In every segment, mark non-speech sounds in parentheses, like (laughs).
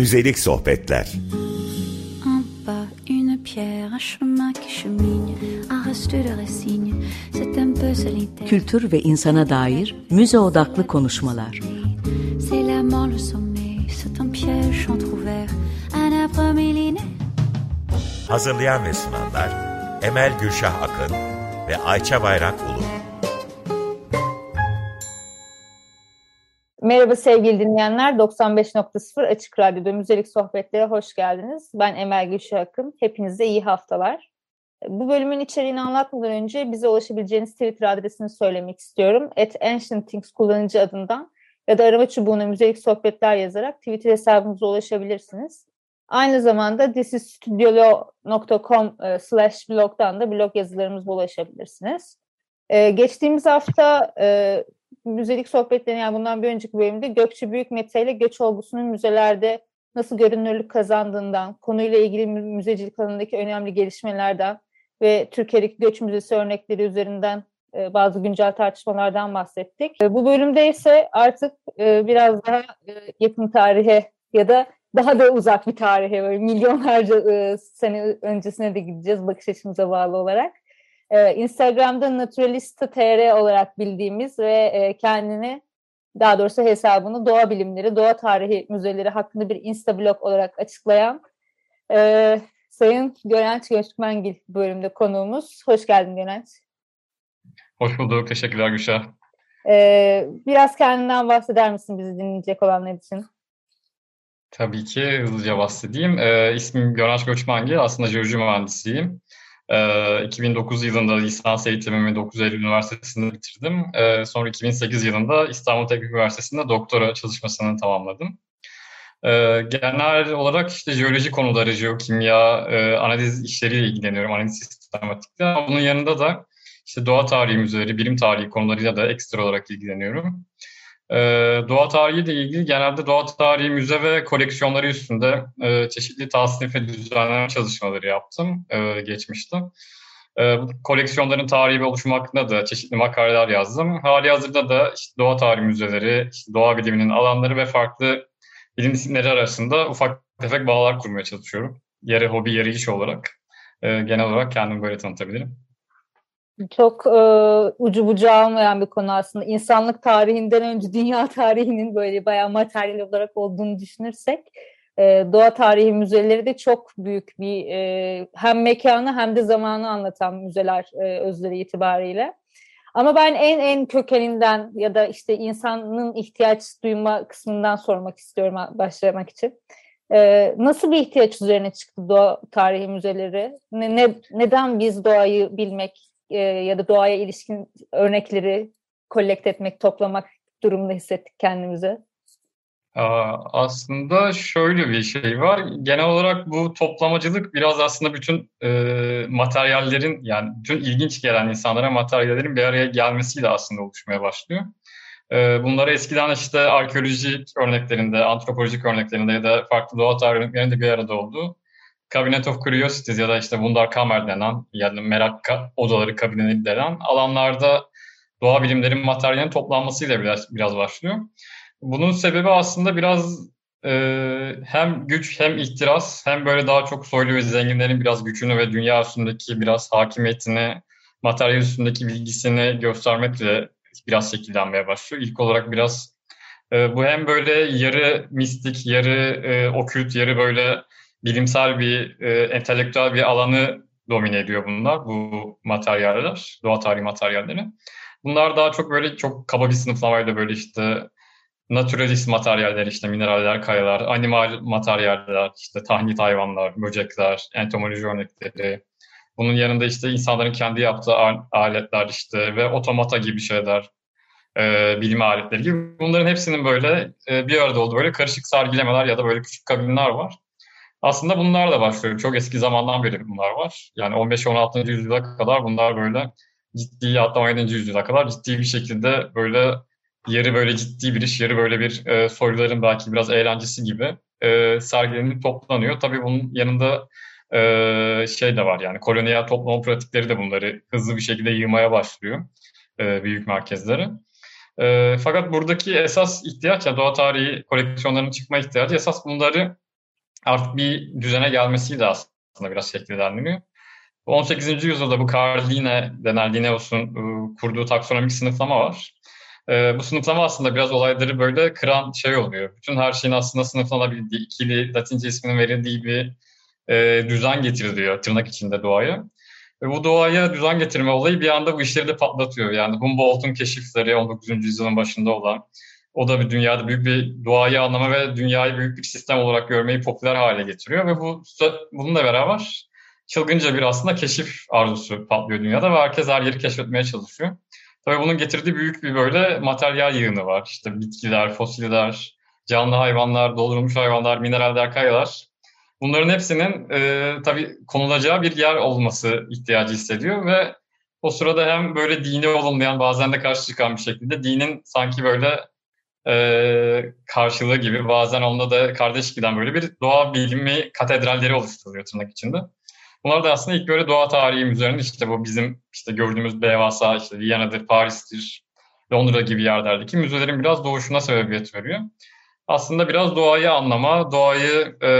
Müzelik sohbetler. Un pas, une pierre, un chemin qui chemine, un reste de racine, c'est un peu solitaire. Kültür ve insana dair müze odaklı konuşmalar. C'est la mort, le sommeil, c'est un piège entrouvert, un arbre millénaire. Hazırlayan ve sunanlar Emel Gülşah Akın ve Ayça Bayrak Ulu. Merhaba sevgili dinleyenler, 95.0 Açık Radyo'da Müzelik Sohbetlere hoş geldiniz. Ben Emel Gülşah Akın, hepinize iyi haftalar. Bu bölümün içeriğini anlatmadan önce bize ulaşabileceğiniz Twitter adresini söylemek istiyorum. At Ancient Things kullanıcı adından ya da arama çubuğuna Müzelik Sohbetler yazarak Twitter hesabımıza ulaşabilirsiniz. Aynı zamanda thisisstudio.com e, slash blogdan da blog yazılarımıza ulaşabilirsiniz. Ee, geçtiğimiz hafta e, müzelik sohbetlerine yani bundan bir önceki bölümde Gökçe Büyük Mete ile göç olgusunun müzelerde nasıl görünürlük kazandığından, konuyla ilgili müzecilik alanındaki önemli gelişmelerden ve Türkiye'deki göç müzesi örnekleri üzerinden e, bazı güncel tartışmalardan bahsettik. E, bu bölümde ise artık e, biraz daha yakın tarihe ya da daha da uzak bir tarihe böyle milyonlarca sene öncesine de gideceğiz bakış açımıza bağlı olarak. Ee, Instagram'da Naturalista TR olarak bildiğimiz ve e, kendini daha doğrusu hesabını doğa bilimleri, doğa tarihi müzeleri hakkında bir insta blog olarak açıklayan e, Sayın Gönenç Göçmengil bölümde konuğumuz. Hoş geldin Gönenç. Hoş bulduk. Teşekkürler Gülşah. Ee, biraz kendinden bahseder misin bizi dinleyecek olanlar için? Tabii ki hızlıca bahsedeyim. Ee, ismim Gönenç Göçmengil. Aslında jeoloji mühendisiyim. 2009 yılında lisans eğitimimi 9 Eylül Üniversitesi'nde bitirdim. Sonra 2008 yılında İstanbul Teknik Üniversitesi'nde doktora çalışmasını tamamladım. Genel olarak işte jeoloji konuları, jeokimya, analiz işleriyle ilgileniyorum, analiz sistematikte. Ama bunun yanında da işte doğa tarihi müzeleri, bilim tarihi konularıyla da ekstra olarak ilgileniyorum. Doğa tarihi ile ilgili genelde doğa tarihi müze ve koleksiyonları üstünde çeşitli tasnif ve düzenleme çalışmaları yaptım geçmişte. Bu koleksiyonların tarihi ve oluşumu hakkında da çeşitli makaleler yazdım. Hali hazırda da işte doğa tarihi müzeleri, işte doğa biliminin alanları ve farklı bilim disiplinleri arasında ufak tefek bağlar kurmaya çalışıyorum. Yarı hobi, yarı iş olarak. Genel olarak kendimi böyle tanıtabilirim. Çok e, ucu bucağı olmayan bir konu aslında. İnsanlık tarihinden önce (laughs) dünya tarihinin böyle bayağı materyal olarak olduğunu düşünürsek e, doğa tarihi müzeleri de çok büyük bir e, hem mekanı hem de zamanı anlatan müzeler e, özleri itibariyle. Ama ben en en kökeninden ya da işte insanın ihtiyaç duyma kısmından sormak istiyorum başlamak için. Ee, nasıl bir ihtiyaç üzerine çıktı doğa tarihi müzeleri? Ne, ne, neden biz doğayı bilmek e, ya da doğaya ilişkin örnekleri kolekt etmek, toplamak durumunda hissettik kendimizi? Aslında şöyle bir şey var. Genel olarak bu toplamacılık biraz aslında bütün e, materyallerin yani bütün ilginç gelen insanlara materyallerin bir araya gelmesiyle aslında oluşmaya başlıyor. E, bunları eskiden işte arkeolojik örneklerinde, antropolojik örneklerinde ya da farklı doğa tarihi örneklerinde bir arada olduğu Cabinet of Curiosities ya da işte Wunderkammer denen yani merak odaları kabineti denen alanlarda doğa bilimlerin materyalinin toplanmasıyla biraz, biraz başlıyor. Bunun sebebi aslında biraz e, hem güç hem ihtiras hem böyle daha çok soylu ve zenginlerin biraz gücünü ve dünya üstündeki biraz hakimiyetini, materyal üstündeki bilgisini göstermekle biraz şekillenmeye başlıyor. İlk olarak biraz e, bu hem böyle yarı mistik, yarı e, okült, yarı böyle bilimsel bir, e, entelektüel bir alanı domine ediyor bunlar, bu materyaller, doğa tarihi materyalleri. Bunlar daha çok böyle çok kaba bir sınıflamayla böyle işte naturalist materyaller, işte mineraller, kayalar, animal materyaller, işte tahnit hayvanlar, böcekler, entomoloji örnekleri. Bunun yanında işte insanların kendi yaptığı aletler işte ve otomata gibi şeyler, e, bilim aletleri gibi. Bunların hepsinin böyle e, bir arada olduğu böyle karışık sergilemeler ya da böyle küçük kabinler var. Aslında bunlar da başlıyor. Çok eski zamandan beri bunlar var. Yani 15-16. yüzyıla kadar bunlar böyle ciddi hatta 17. yüzyıla kadar ciddi bir şekilde böyle yarı böyle ciddi bir iş, yarı böyle bir e, soyluların belki biraz eğlencesi gibi e, sergilenip toplanıyor. Tabii bunun yanında e, şey de var yani kolonyal toplama pratikleri de bunları hızlı bir şekilde yığmaya başlıyor e, büyük merkezlere. E, fakat buradaki esas ihtiyaç, yani doğa tarihi koleksiyonlarının çıkma ihtiyacı esas bunları artık bir düzene gelmesiyle aslında biraz şekillendiriyor. 18. yüzyılda bu Karl Linne denen Linnaeus'un e, kurduğu taksonomik sınıflama var. E, bu sınıflama aslında biraz olayları böyle kıran şey oluyor. Bütün her şeyin aslında sınıflanabildiği, ikili Latince isminin verildiği bir e, düzen getiriliyor tırnak içinde doğaya. Ve bu doğaya düzen getirme olayı bir anda bu işleri de patlatıyor. Yani Humboldt'un keşifleri 19. yüzyılın başında olan o da bir dünyada büyük bir doğayı anlama ve dünyayı büyük bir sistem olarak görmeyi popüler hale getiriyor ve bu bununla beraber çılgınca bir aslında keşif arzusu patlıyor dünyada ve herkes her yeri keşfetmeye çalışıyor. Tabii bunun getirdiği büyük bir böyle materyal yığını var. İşte bitkiler, fosiller, canlı hayvanlar, doldurulmuş hayvanlar, mineraller, kayalar. Bunların hepsinin e, tabii konulacağı bir yer olması ihtiyacı hissediyor ve o sırada hem böyle dini olumlayan bazen de karşı çıkan bir şekilde dinin sanki böyle e, karşılığı gibi bazen onunla da kardeş giden böyle bir doğa bilimi katedralleri oluşturuluyor tırnak içinde. Bunlar da aslında ilk böyle doğa tarihi üzerine işte bu bizim işte gördüğümüz devasa işte Viyana'dır, Paris'tir, Londra gibi yerlerdeki müzelerin biraz doğuşuna sebebiyet veriyor. Aslında biraz doğayı anlama, doğayı e,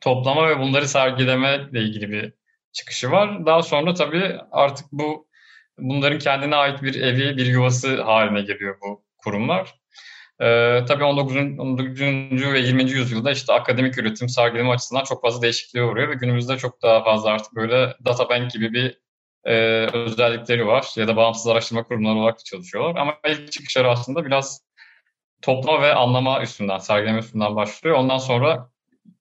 toplama ve bunları sergileme ile ilgili bir çıkışı var. Daha sonra tabii artık bu bunların kendine ait bir evi, bir yuvası haline geliyor bu kurumlar. Ee, tabii 19. 19. ve 20. yüzyılda işte akademik üretim, sergileme açısından çok fazla değişikliğe uğruyor ve günümüzde çok daha fazla artık böyle data bank gibi bir e, özellikleri var ya da bağımsız araştırma kurumları olarak çalışıyorlar. Ama ilk çıkışları aslında biraz toplama ve anlama üstünden, sergileme üstünden başlıyor. Ondan sonra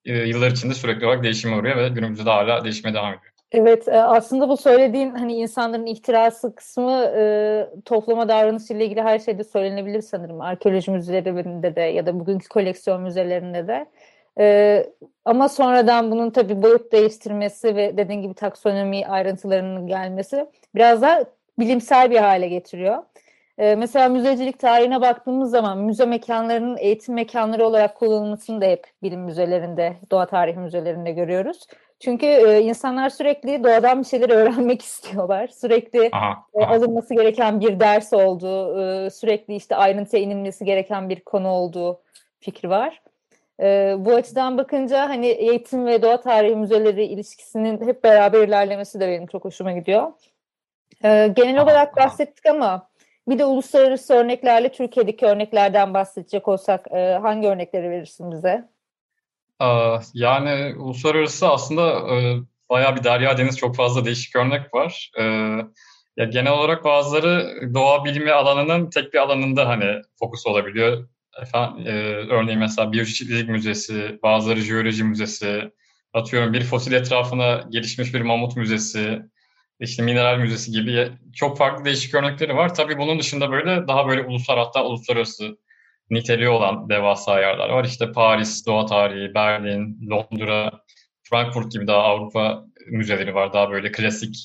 e, yıllar içinde sürekli olarak değişime uğruyor ve günümüzde de hala değişmeye devam ediyor. Evet e, aslında bu söylediğin hani insanların ihtirası kısmı e, toplama davranışıyla ilgili her şeyde söylenebilir sanırım. Arkeoloji müzelerinde de ya da bugünkü koleksiyon müzelerinde de. E, ama sonradan bunun tabii boyut değiştirmesi ve dediğin gibi taksonomi ayrıntılarının gelmesi biraz daha bilimsel bir hale getiriyor. E, mesela müzecilik tarihine baktığımız zaman müze mekanlarının eğitim mekanları olarak kullanılmasını da hep bilim müzelerinde, doğa tarihi müzelerinde görüyoruz. Çünkü e, insanlar sürekli doğadan bir şeyler (laughs) öğrenmek istiyorlar. Sürekli aha, e, aha. alınması gereken bir ders olduğu, e, sürekli işte ayrıntıya inilmesi gereken bir konu olduğu fikri var. E, bu açıdan bakınca hani eğitim ve doğa tarihi müzeleri ilişkisinin hep beraber ilerlemesi de benim çok hoşuma gidiyor. E, genel olarak bahsettik ama bir de uluslararası örneklerle Türkiye'deki örneklerden bahsedecek olsak e, hangi örnekleri verirsin bize? Yani uluslararası aslında e, bayağı bir derya deniz çok fazla değişik örnek var. E, ya genel olarak bazıları doğa bilimi alanının tek bir alanında hani fokus olabiliyor. Efendim, e, örneğin mesela Biyoçeşitlilik Müzesi, bazıları Jeoloji Müzesi, atıyorum bir fosil etrafına gelişmiş bir mamut müzesi, işte mineral müzesi gibi çok farklı değişik örnekleri var. Tabii bunun dışında böyle daha böyle ulusal hatta uluslararası niteliği olan devasa yerler var. İşte Paris, Doğa Tarihi, Berlin, Londra, Frankfurt gibi daha Avrupa müzeleri var. Daha böyle klasik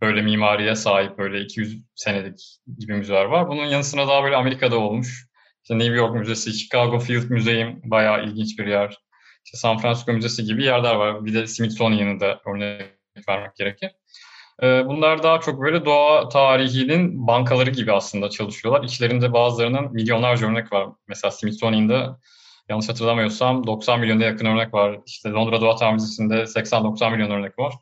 böyle mimariye sahip böyle 200 senelik gibi müzeler var. Bunun yanı sıra daha böyle Amerika'da olmuş. İşte New York Müzesi, Chicago Field Museum bayağı ilginç bir yer. İşte San Francisco Müzesi gibi yerler var. Bir de Smithsonian'ı da örnek vermek gerekir. Ee, bunlar daha çok böyle doğa tarihinin bankaları gibi aslında çalışıyorlar. İçlerinde bazılarının milyonlarca örnek var. Mesela Smithsonian'da yanlış hatırlamıyorsam 90 milyona yakın örnek var. İşte Londra Doğa Tarih Müzesi'nde 80-90 milyon örnek var.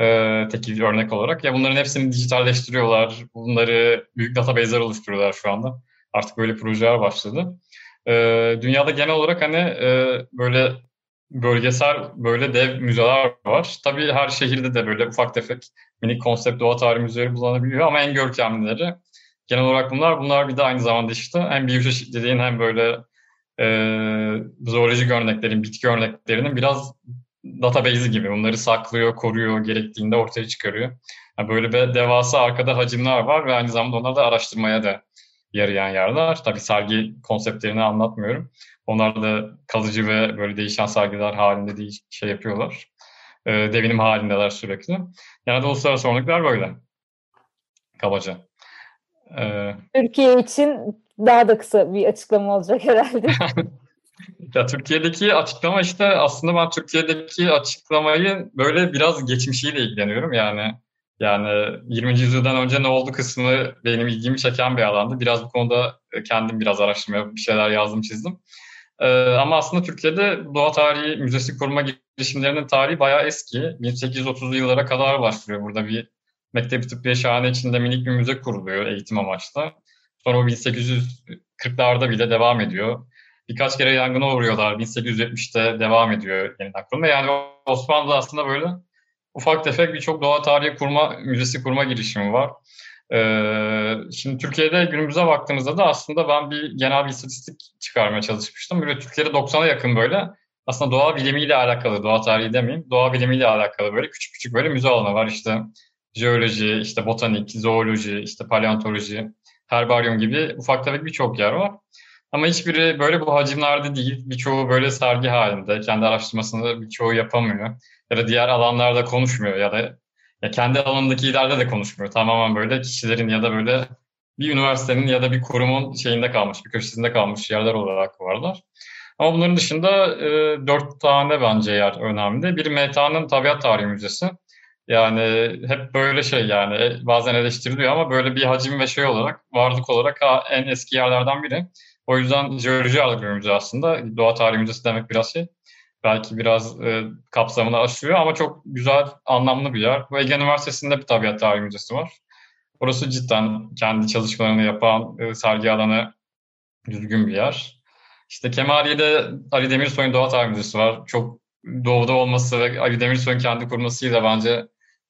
Ee, tekil örnek olarak. Ya bunların hepsini dijitalleştiriyorlar. Bunları büyük database'ler oluşturuyorlar şu anda. Artık böyle projeler başladı. Ee, dünyada genel olarak hani e, böyle bölgesel böyle dev müzeler var. Tabii her şehirde de böyle ufak tefek minik konsept doğa tarihi müzeleri bulunabiliyor ama en görkemlileri genel olarak bunlar. Bunlar bir de aynı zamanda işte hem biyoçeşitliliğin hem böyle e, zoolojik örneklerin, bitki örneklerinin biraz database'i gibi. Bunları saklıyor, koruyor, gerektiğinde ortaya çıkarıyor. Yani böyle bir devasa arkada hacimler var ve aynı zamanda onları da araştırmaya da yarayan yerler. Tabii sergi konseptlerini anlatmıyorum. Onlar da kalıcı ve böyle değişen sergiler halinde değil şey yapıyorlar. E, devinim halindeler sürekli. Yani uluslararası örnekler böyle. Kabaca. Ee, Türkiye için daha da kısa bir açıklama olacak herhalde. (laughs) (laughs) ya Türkiye'deki açıklama işte aslında ben Türkiye'deki açıklamayı böyle biraz geçmişiyle ilgileniyorum. Yani yani 20. yüzyıldan önce ne oldu kısmı benim ilgimi çeken bir alandı. Biraz bu konuda kendim biraz araştırmaya bir şeyler yazdım çizdim. Ee, ama aslında Türkiye'de doğa tarihi müzesi kurma girişimlerinin tarihi bayağı eski. 1830'lu yıllara kadar başlıyor. Burada bir Mektebi Tıbbiye Şahane içinde minik bir müze kuruluyor eğitim amaçlı. Sonra o 1840'larda bile devam ediyor. Birkaç kere yangına uğruyorlar. 1870'te devam ediyor yeniden kurulma. Yani Osmanlı'da aslında böyle ufak tefek birçok doğa tarihi kurma, müzesi kurma girişimi var. Ee, şimdi Türkiye'de günümüze baktığımızda da aslında ben bir genel bir istatistik çıkarmaya çalışmıştım. Böyle Türkiye'de 90'a yakın böyle aslında doğa bilimiyle alakalı, doğa tarihi demeyeyim, doğa bilimiyle alakalı böyle küçük küçük böyle müze alanı var. İşte jeoloji, işte botanik, zooloji, işte paleontoloji, herbaryum gibi ufak tefek birçok yer var. Ama hiçbiri böyle bu hacimlerde değil. Birçoğu böyle sergi halinde. Kendi araştırmasını birçoğu yapamıyor. Ya da diğer alanlarda konuşmuyor ya da ya kendi alanındaki ileride de konuşmuyor. Tamamen böyle kişilerin ya da böyle bir üniversitenin ya da bir kurumun şeyinde kalmış, bir köşesinde kalmış yerler olarak varlar. Ama bunların dışında e, dört tane bence yer önemli. Biri Meta'nın Tabiat Tarihi Müzesi. Yani hep böyle şey yani bazen eleştiriliyor ama böyle bir hacim ve şey olarak, varlık olarak en eski yerlerden biri. O yüzden jeoloji ağırlıklı müze aslında. Doğa Tarihi Müzesi demek biraz şey belki biraz e, kapsamını aşıyor ama çok güzel, anlamlı bir yer. Ve Ege Üniversitesi'nde bir tabiat tarihi müzesi var. Orası cidden kendi çalışmalarını yapan e, sergi alanı düzgün bir yer. İşte Kemaliye'de Ali Demirsoy'un Doğa Tarihi Müzesi var. Çok doğuda olması ve Ali Demirsoy'un kendi kurmasıyla bence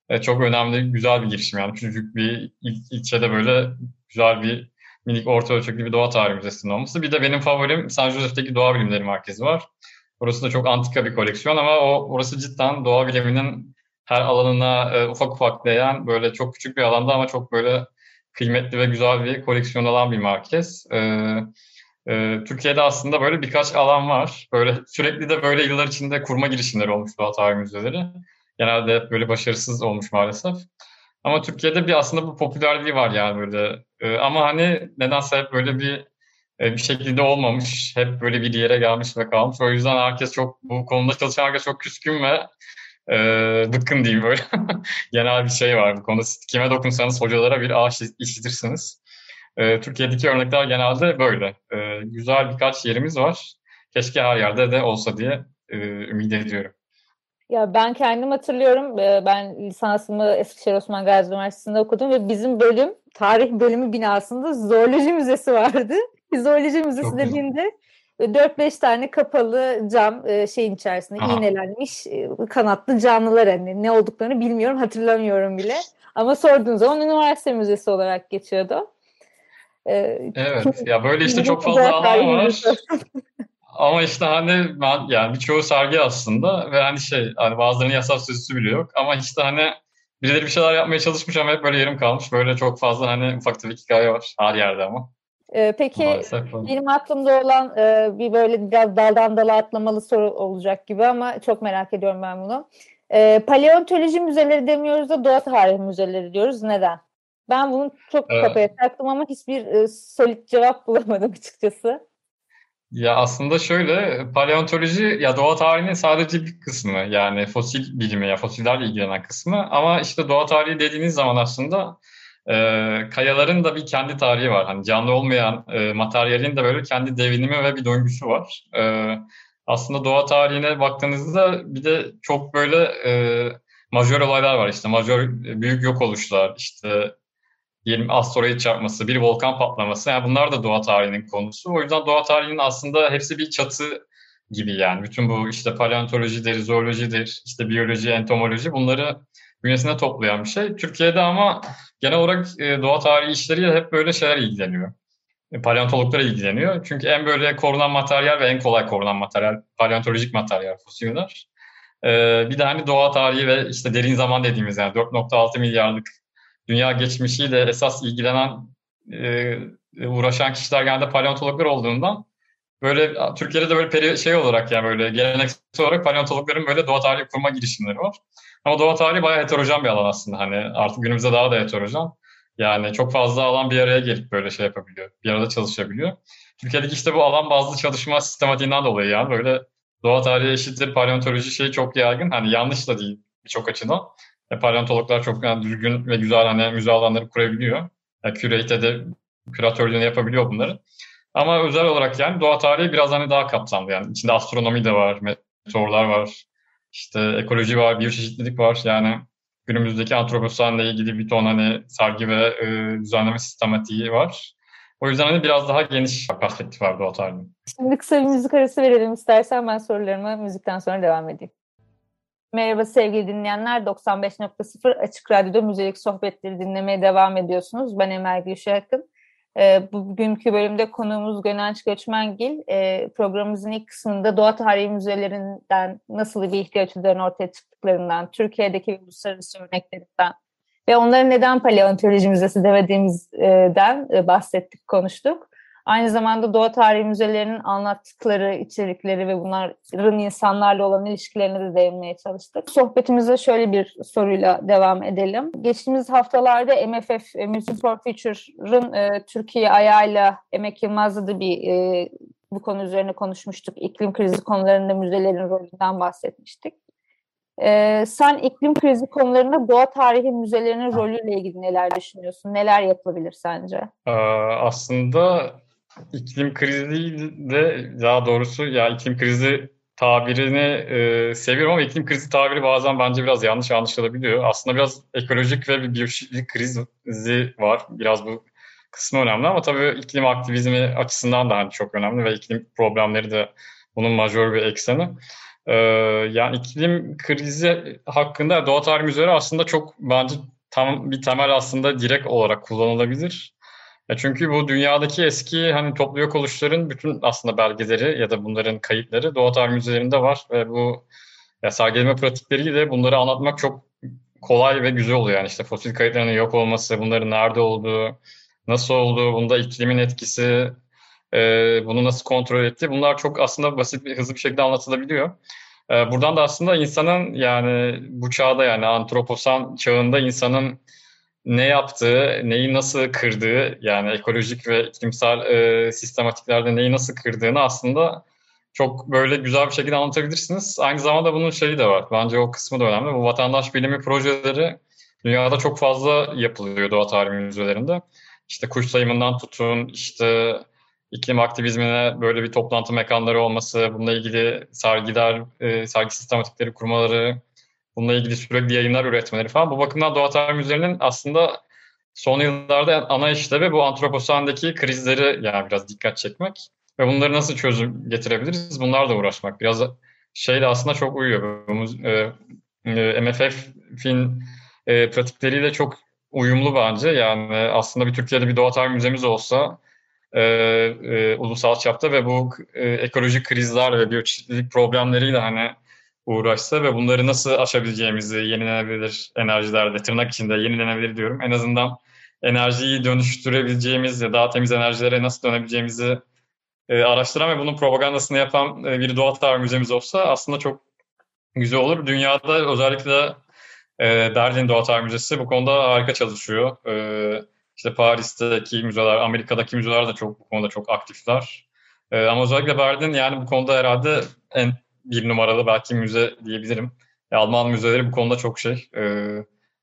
e, çok önemli, güzel bir girişim. Yani küçücük bir il, ilçede böyle güzel bir minik orta ölçekli bir doğa tarihi müzesinin olması. Bir de benim favorim San Jose'deki Doğa Bilimleri Merkezi var. Orası da çok antika bir koleksiyon ama o orası cidden doğa biliminin her alanına e, ufak ufak değen böyle çok küçük bir alanda ama çok böyle kıymetli ve güzel bir koleksiyon alan bir merkez. E, e, Türkiye'de aslında böyle birkaç alan var. Böyle sürekli de böyle yıllar içinde kurma girişimleri olmuş doğa tarihi müzeleri. Genelde hep böyle başarısız olmuş maalesef. Ama Türkiye'de bir aslında bu popülerliği var yani böyle. E, ama hani nedense hep böyle bir e, bir şekilde olmamış. Hep böyle bir yere gelmiş ve kalmış. O yüzden herkes çok bu konuda çalışan herkes çok küskün ve e, bıkkın diyeyim böyle. (laughs) Genel bir şey var bu konuda. Kime dokunsanız hocalara bir ağaç işitirsiniz. E, Türkiye'deki örnekler genelde böyle. E, güzel birkaç yerimiz var. Keşke her yerde de olsa diye e, ümit ediyorum. Ya ben kendim hatırlıyorum. E, ben lisansımı Eskişehir Osman Gazi Üniversitesi'nde okudum ve bizim bölüm tarih bölümü binasında zooloji müzesi vardı. Zooloji Müzesi Çok dediğinde 4-5 tane kapalı cam e, şeyin içerisinde Aha. iğnelenmiş e, kanatlı canlılar hani ne olduklarını bilmiyorum hatırlamıyorum bile. Ama sorduğun zaman üniversite müzesi olarak geçiyordu. Evet ya böyle işte çok fazla alan var. (laughs) Ama işte hani ben yani birçoğu sergi aslında ve hani şey hani bazılarının yasal sözüsü bile yok ama işte hani birileri bir şeyler yapmaya çalışmış ama hep böyle yarım kalmış. Böyle çok fazla hani ufak tefek hikaye var her yerde ama. Ee, peki benim aklımda olan e, bir böyle biraz daldan dala atlamalı soru olacak gibi ama çok merak ediyorum ben bunu. E, paleontoloji müzeleri demiyoruz da doğa tarihi müzeleri diyoruz. Neden? Ben bunu çok evet. kafaya taktım ama hiçbir e, solit cevap bulamadım açıkçası. Ya aslında şöyle, paleontoloji ya doğa tarihinin sadece bir kısmı yani fosil bilimi ya fosillerle ilgilenen kısmı ama işte doğa tarihi dediğiniz zaman aslında e, kayaların da bir kendi tarihi var. Hani canlı olmayan e, materyalin de böyle kendi devinimi ve bir döngüsü var. E, aslında doğa tarihine baktığınızda bir de çok böyle e, majör olaylar var. İşte majör büyük yok oluşlar, işte diyelim asteroid çarpması, bir volkan patlaması. Yani bunlar da doğa tarihinin konusu. O yüzden doğa tarihinin aslında hepsi bir çatı gibi yani. Bütün bu işte paleontolojidir, zoolojidir, işte biyoloji, entomoloji bunları bünyesinde toplayan bir şey. Türkiye'de ama genel olarak e, doğa tarihi işleriyle hep böyle şeyler ilgileniyor. E, paleontologlar ilgileniyor. Çünkü en böyle korunan materyal ve en kolay korunan materyal paleontolojik materyal fosiller. E, bir de hani doğa tarihi ve işte derin zaman dediğimiz yani 4.6 milyarlık dünya geçmişiyle esas ilgilenen e, uğraşan kişiler genelde paleontologlar olduğundan böyle Türkiye'de de böyle peri, şey olarak yani böyle geleneksel olarak paleontologların böyle doğa tarihi kurma girişimleri var. Ama doğa tarihi bayağı heterojen bir alan aslında. Hani artık günümüzde daha da heterojen. Yani çok fazla alan bir araya gelip böyle şey yapabiliyor. Bir arada çalışabiliyor. Türkiye'deki işte bu alan bazlı çalışma sistematiğinden dolayı yani böyle doğa tarihi eşittir paleontoloji şey çok yaygın. Hani yanlış da değil birçok açıdan. E, paleontologlar çok yani düzgün ve güzel hani müze alanları kurabiliyor. Yani curate de küratörlüğünü yapabiliyor bunları. Ama özel olarak yani doğa tarihi biraz hani daha kapsamlı yani. içinde astronomi de var, meteorlar var, işte ekoloji var, biyoçeşitlilik var. Yani günümüzdeki antroposanla ilgili bir ton hani sergi ve e, düzenleme sistematiği var. O yüzden hani biraz daha geniş perspektif var doğa tarihinin. Şimdi kısa bir müzik arası verelim istersen ben sorularıma müzikten sonra devam edeyim. Merhaba sevgili dinleyenler. 95.0 Açık Radyo'da müzelik sohbetleri dinlemeye devam ediyorsunuz. Ben Emel Gülşah Akın. E, bugünkü bölümde konuğumuz Gönenç Göçmengil. E, programımızın ilk kısmında doğa tarihi müzelerinden nasıl bir ihtiyaç üzerine ortaya çıktıklarından, Türkiye'deki uluslararası örneklerinden ve onları neden paleontoloji müzesi demediğimizden e, bahsettik, konuştuk. Aynı zamanda Doğa Tarihi Müzelerinin anlattıkları içerikleri ve bunların insanlarla olan ilişkilerine de değinmeye çalıştık. Sohbetimize şöyle bir soruyla devam edelim. Geçtiğimiz haftalarda MFF, e, Museum for Future'ın e, Türkiye ayağıyla Emek Yılmaz'la da bir e, bu konu üzerine konuşmuştuk. İklim krizi konularında müzelerin rolünden bahsetmiştik. Ee, sen iklim krizi konularında doğa tarihi müzelerinin rolüyle ilgili neler düşünüyorsun? Neler yapılabilir sence? Ee, aslında iklim krizi değil de daha doğrusu ya iklim krizi tabirini e, seviyorum ama iklim krizi tabiri bazen bence biraz yanlış anlaşılabiliyor. Aslında biraz ekolojik ve bir biyolojik krizi var. Biraz bu kısmı önemli ama tabii iklim aktivizmi açısından da hani çok önemli ve iklim problemleri de bunun majör bir ekseni. Ee, yani iklim krizi hakkında doğa tarihi müzeleri aslında çok bence tam bir temel aslında direkt olarak kullanılabilir. Ya çünkü bu dünyadaki eski hani toplu yok oluşların bütün aslında belgeleri ya da bunların kayıtları Doğa Tarihi Müzelerinde var ve bu ya sergileme pratikleriyle bunları anlatmak çok kolay ve güzel oluyor. Yani işte fosil kayıtlarının yok olması, bunların nerede olduğu, nasıl olduğu, bunda iklimin etkisi, e, bunu nasıl kontrol etti. Bunlar çok aslında basit bir hızlı bir şekilde anlatılabiliyor. E, buradan da aslında insanın yani bu çağda yani antroposan çağında insanın ne yaptığı, neyi nasıl kırdığı yani ekolojik ve iklimsel e, sistematiklerde neyi nasıl kırdığını aslında çok böyle güzel bir şekilde anlatabilirsiniz. Aynı zamanda bunun şeyi de var. Bence o kısmı da önemli. Bu vatandaş bilimi projeleri dünyada çok fazla yapılıyor doğa tarihi müzelerinde. İşte kuş sayımından tutun, işte iklim aktivizmine böyle bir toplantı mekanları olması, bununla ilgili sergiler, e, sergi sistematikleri kurmaları, bununla ilgili sürekli yayınlar üretmeleri falan. Bu bakımdan Doğa Tarihi Müzelerinin aslında son yıllarda ana işlevi bu antroposandaki krizleri yani biraz dikkat çekmek ve bunları nasıl çözüm getirebiliriz bunlarla uğraşmak. Biraz şeyle aslında çok uyuyor. E, e, MFF'in e, pratikleriyle çok uyumlu bence. Yani aslında bir Türkiye'de bir doğa tarihi müzemiz olsa e, e, ulusal çapta ve bu e, ekolojik krizler ve biyoçeşitlilik problemleriyle hani uğraşsa ve bunları nasıl aşabileceğimizi yenilenebilir enerjilerde, tırnak içinde yenilenebilir diyorum. En azından enerjiyi dönüştürebileceğimiz ya daha temiz enerjilere nasıl dönebileceğimizi e, araştıran ve bunun propagandasını yapan e, bir doğa tarihi müzemiz olsa aslında çok güzel olur. Dünyada özellikle e, Berlin Doğa Tarihi Müzesi bu konuda harika çalışıyor. E, işte Paris'teki müzeler, Amerika'daki müzeler de çok bu konuda çok aktifler. E, ama özellikle Berlin yani bu konuda herhalde en bir numaralı belki müze diyebilirim. E, Alman müzeleri bu konuda çok şey e,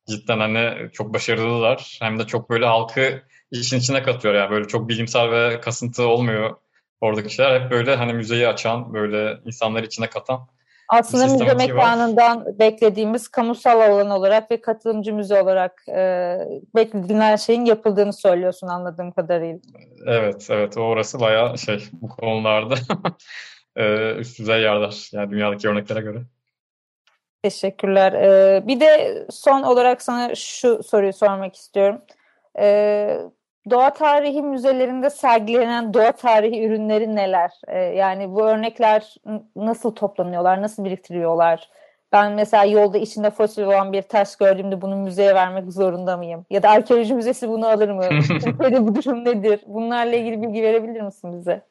cidden hani çok başarılılar. Hem de çok böyle halkı işin içine katıyor yani böyle çok bilimsel ve kasıntı olmuyor oradaki şeyler. Hep böyle hani müzeyi açan, böyle insanları içine katan aslında müze mekanından var. beklediğimiz kamusal alan olarak ve katılımcı müze olarak e, beklediğin her şeyin yapıldığını söylüyorsun anladığım kadarıyla. Evet, evet. Orası bayağı şey bu konularda (laughs) e, üst düzey yerler. Yani dünyadaki örneklere göre. Teşekkürler. Ee, bir de son olarak sana şu soruyu sormak istiyorum. Ee, doğa tarihi müzelerinde sergilenen doğa tarihi ürünleri neler? Ee, yani bu örnekler nasıl toplanıyorlar, nasıl biriktiriyorlar? Ben mesela yolda içinde fosil olan bir taş gördüğümde bunu müzeye vermek zorunda mıyım? Ya da arkeoloji müzesi bunu alır mı? (laughs) Türkiye'de bu durum nedir? Bunlarla ilgili bilgi verebilir misin bize?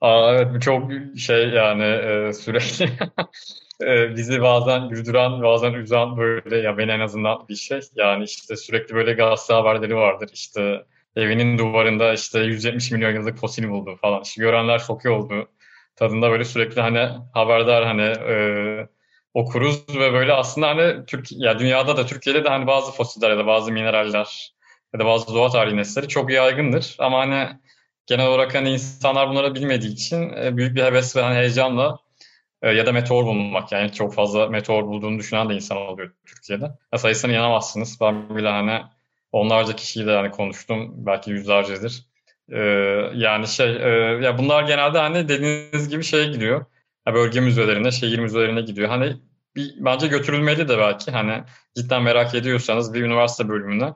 Aa, evet çok şey yani e, sürekli (laughs) e, bizi bazen güldüren bazen üzen böyle ya beni en azından bir şey. Yani işte sürekli böyle gazete haberleri vardır işte evinin duvarında işte 170 milyon yıllık fosil buldu falan. İşte görenler şok oldu. Tadında böyle sürekli hani haberdar hani e, okuruz ve böyle aslında hani Türkiye ya dünyada da Türkiye'de de hani bazı fosiller ya da bazı mineraller ya da bazı doğa tarihi nesleri çok yaygındır. Ama hani genel olarak hani insanlar bunları bilmediği için e, büyük bir heves ve hani heyecanla e, ya da meteor bulmak yani çok fazla meteor bulduğunu düşünen de insan oluyor Türkiye'de. Ya sayısına inanamazsınız. Ben bile hani onlarca kişiyle hani konuştum. Belki yüzlercedir. Ee, yani şey e, ya bunlar genelde hani dediğiniz gibi şeye gidiyor. Ya bölge müzelerine, şehir müzelerine gidiyor. Hani bir, bence götürülmeli de belki hani cidden merak ediyorsanız bir üniversite bölümüne.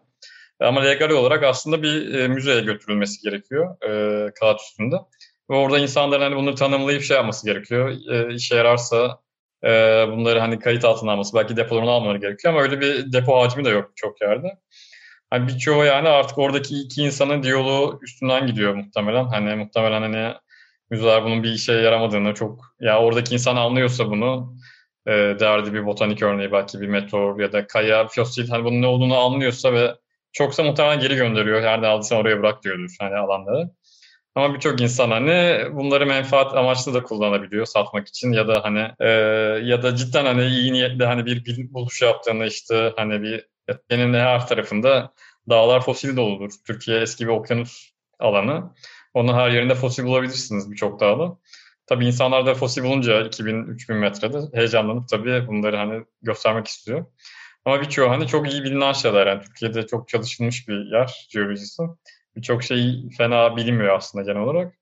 Ama legal olarak aslında bir e, müzeye götürülmesi gerekiyor e, kağıt üstünde. Ve orada insanların hani bunları tanımlayıp şey yapması gerekiyor. E, işe yararsa bunları hani kayıt altına alması, belki depolarına almaları gerekiyor ama öyle bir depo hacmi de yok çok yerde. Hani birçoğu yani artık oradaki iki insanın diyaloğu üstünden gidiyor muhtemelen. Hani muhtemelen hani müzeler bunun bir işe yaramadığını çok ya oradaki insan anlıyorsa bunu e, derdi bir botanik örneği belki bir meteor ya da kaya, fosil hani bunun ne olduğunu anlıyorsa ve çoksa muhtemelen geri gönderiyor. Her ne aldıysan oraya bırak diyordur hani alanları. Ama birçok insan hani bunları menfaat amaçlı da kullanabiliyor satmak için ya da hani e, ya da cidden hani iyi niyetle hani bir, bir buluş yaptığını işte hani bir etkenin her tarafında dağlar fosil doludur. Türkiye eski bir okyanus alanı. Onun her yerinde fosil bulabilirsiniz birçok dağda. Tabii insanlar da fosil bulunca 2000-3000 metrede heyecanlanıp tabii bunları hani göstermek istiyor. Ama birçoğu hani çok iyi bilinen şeyler. Yani Türkiye'de çok çalışılmış bir yer jeolojisi. Birçok şey fena bilinmiyor aslında genel olarak.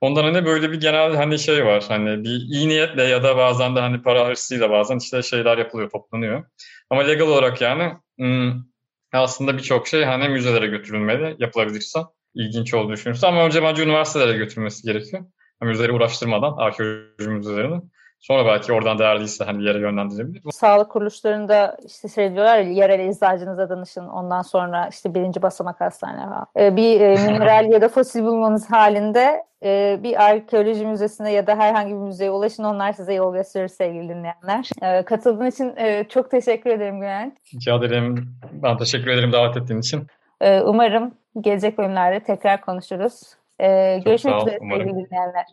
Ondan hani böyle bir genel hani şey var. Hani bir iyi niyetle ya da bazen de hani para hırsıyla bazen işte şeyler yapılıyor, toplanıyor. Ama legal olarak yani hmm, aslında birçok şey hani müzelere götürülmeli yapılabilirse ilginç olduğunu düşünürsün. Ama önce bence üniversitelere götürülmesi gerekiyor. Müzeleri uğraştırmadan arkeoloji müzelerini. Sonra belki oradan değerliyse hani yere yönlendirebilir. Sağlık kuruluşlarında işte şey diyorlar ya yerel eczacınıza danışın ondan sonra işte birinci basamak hastane falan. Ee, bir e, (laughs) mineral ya da fosil bulmanız halinde e, bir arkeoloji müzesine ya da herhangi bir müzeye ulaşın onlar size yol gösterir sevgili dinleyenler. E, katıldığın için e, çok teşekkür ederim Güven. Rica ederim. Ben teşekkür ederim davet ettiğin için. E, umarım gelecek bölümlerde tekrar konuşuruz. E, görüşmek üzere sevgili dinleyenler.